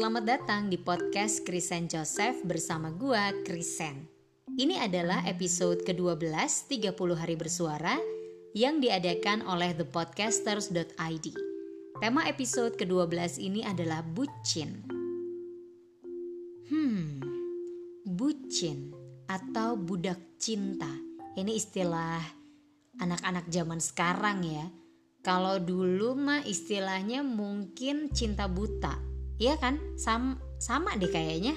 Selamat datang di podcast Krisen Joseph bersama gua Krisen. Ini adalah episode ke-12 30 hari bersuara yang diadakan oleh thepodcasters.id. Tema episode ke-12 ini adalah bucin. Hmm, bucin atau budak cinta. Ini istilah anak-anak zaman sekarang ya kalau dulu mah istilahnya mungkin cinta buta. Iya kan? Sam sama deh kayaknya.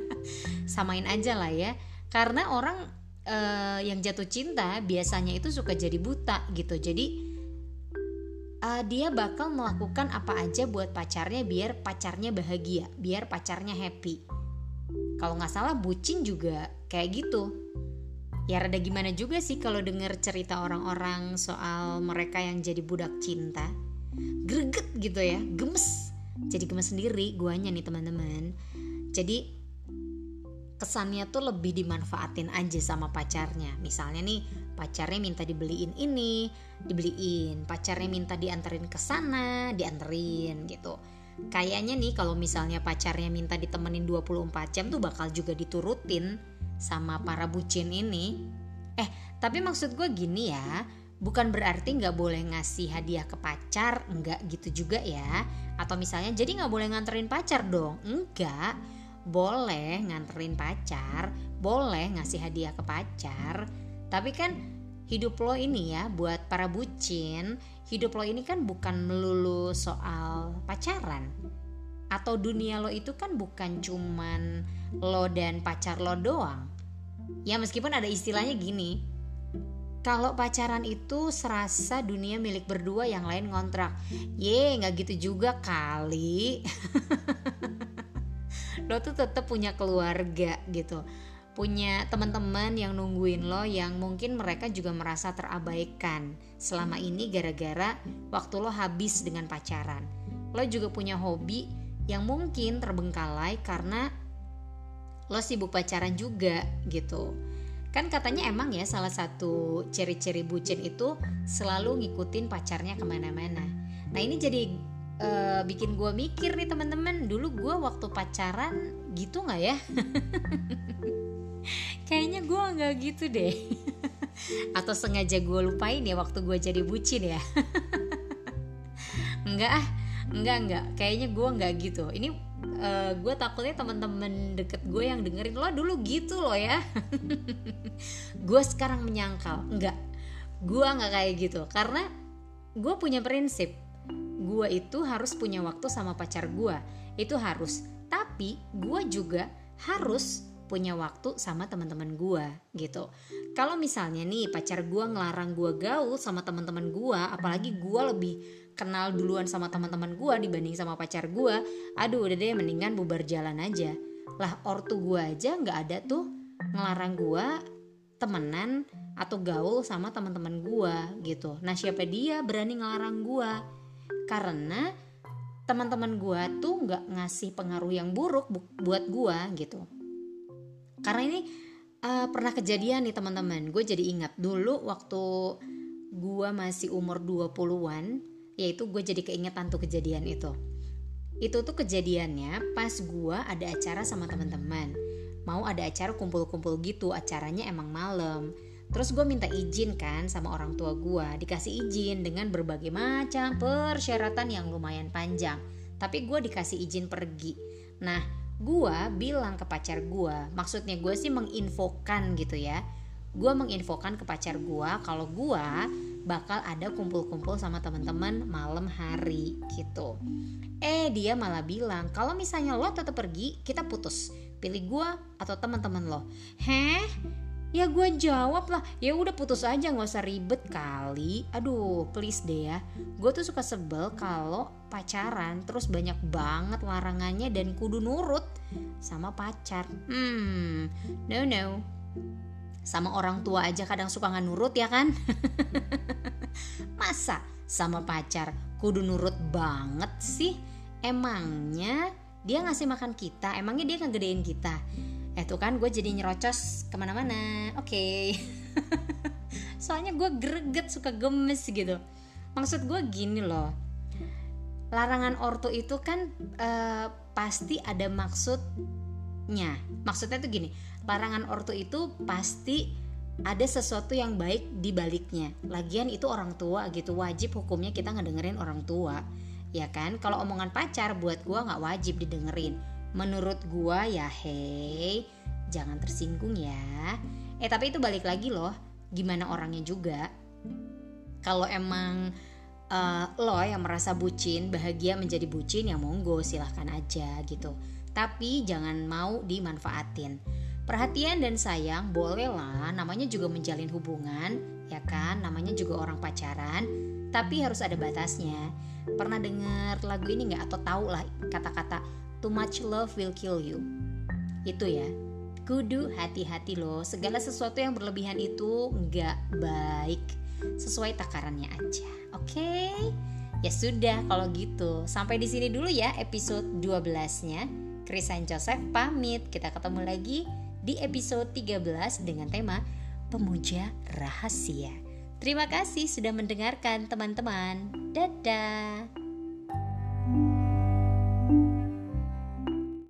Samain aja lah ya. Karena orang uh, yang jatuh cinta biasanya itu suka jadi buta gitu. Jadi uh, dia bakal melakukan apa aja buat pacarnya biar pacarnya bahagia, biar pacarnya happy. Kalau nggak salah bucin juga kayak gitu ya rada gimana juga sih kalau denger cerita orang-orang soal mereka yang jadi budak cinta greget gitu ya gemes jadi gemes sendiri guanya nih teman-teman. Jadi kesannya tuh lebih dimanfaatin aja sama pacarnya. Misalnya nih pacarnya minta dibeliin ini dibeliin pacarnya minta dianterin ke sana dianterin gitu. Kayaknya nih kalau misalnya pacarnya minta ditemenin 24 jam tuh bakal juga diturutin sama para bucin ini. Eh tapi maksud gue gini ya bukan berarti nggak boleh ngasih hadiah ke pacar nggak gitu juga ya. Atau misalnya jadi nggak boleh nganterin pacar dong? Enggak boleh nganterin pacar boleh ngasih hadiah ke pacar. Tapi kan hidup lo ini ya buat para bucin hidup lo ini kan bukan melulu soal pacaran. Atau dunia lo itu kan bukan cuman lo dan pacar lo doang. Ya meskipun ada istilahnya gini, kalau pacaran itu serasa dunia milik berdua yang lain ngontrak. Ye, nggak gitu juga kali. lo tuh tetap punya keluarga gitu. Punya teman-teman yang nungguin lo yang mungkin mereka juga merasa terabaikan selama ini gara-gara waktu lo habis dengan pacaran. Lo juga punya hobi yang mungkin terbengkalai karena lo sibuk pacaran juga gitu kan katanya emang ya salah satu ciri-ciri bucin itu selalu ngikutin pacarnya ke mana-mana. Nah ini jadi uh, bikin gue mikir nih teman-teman. Dulu gue waktu pacaran gitu nggak ya? Kayaknya gue nggak gitu deh. Atau sengaja gue lupain ya waktu gue jadi bucin ya? Enggak ah enggak enggak kayaknya gue nggak gitu. Ini uh, eh, gue takutnya teman-teman deket gue yang dengerin lo dulu gitu loh ya. Gue sekarang menyangkal. Enggak. Gue nggak kayak gitu. Karena gue punya prinsip. Gue itu harus punya waktu sama pacar gue itu harus. Tapi gue juga harus punya waktu sama teman-teman gue gitu. Kalau misalnya nih pacar gue ngelarang gue gaul sama teman-teman gue, apalagi gue lebih kenal duluan sama teman-teman gue dibanding sama pacar gue aduh udah deh mendingan bubar jalan aja. Lah ortu gue aja nggak ada tuh. Ngelarang gue temenan atau gaul sama teman-teman gue gitu. Nah siapa dia berani ngelarang gue karena teman-teman gue tuh nggak ngasih pengaruh yang buruk bu buat gue gitu. Karena ini uh, pernah kejadian nih teman-teman. Gue jadi ingat dulu waktu gue masih umur 20-an yaitu gue jadi keingetan tuh kejadian itu. Itu tuh kejadiannya pas gue ada acara sama teman-teman. Mau ada acara kumpul-kumpul gitu acaranya emang malam. Terus gue minta izin kan sama orang tua gue dikasih izin dengan berbagai macam persyaratan yang lumayan panjang. Tapi gue dikasih izin pergi. Nah gue bilang ke pacar gue maksudnya gue sih menginfokan gitu ya. Gue menginfokan ke pacar gue kalau gue bakal ada kumpul-kumpul sama teman-teman malam hari gitu. Eh dia malah bilang kalau misalnya lo tetap pergi kita putus pilih gue atau teman-teman lo. Heh? Ya gue jawab lah, ya udah putus aja nggak usah ribet kali. Aduh, please deh ya. Gue tuh suka sebel kalau pacaran terus banyak banget larangannya dan kudu nurut sama pacar. Hmm, no no sama orang tua aja kadang suka nggak nurut ya kan? Masa sama pacar kudu nurut banget sih? Emangnya dia ngasih makan kita? Emangnya dia ngegedein kita? Eh tuh kan gue jadi nyerocos ke mana-mana. Oke. Okay. soalnya gue greget suka gemes gitu. Maksud gue gini loh. Larangan ortu itu kan uh, pasti ada maksudnya maksudnya tuh gini larangan ortu itu pasti ada sesuatu yang baik di baliknya. Lagian itu orang tua gitu wajib hukumnya kita ngedengerin orang tua ya kan? Kalau omongan pacar buat gua nggak wajib didengerin. Menurut gua ya hei jangan tersinggung ya. Eh tapi itu balik lagi loh gimana orangnya juga. Kalau emang uh, lo yang merasa bucin bahagia menjadi bucin ya monggo silahkan aja gitu tapi jangan mau dimanfaatin. Perhatian dan sayang boleh lah namanya juga menjalin hubungan ya kan? Namanya juga orang pacaran tapi harus ada batasnya. Pernah dengar lagu ini nggak? Atau tahu lah kata-kata too much love will kill you. Itu ya. Kudu hati-hati loh segala sesuatu yang berlebihan itu nggak baik. Sesuai takarannya aja oke? Okay? ya sudah kalau gitu. Sampai di sini dulu ya episode 12 nya Krisan Joseph pamit kita ketemu lagi di episode 13 dengan tema Pemuja Rahasia. Terima kasih sudah mendengarkan teman-teman. Dadah.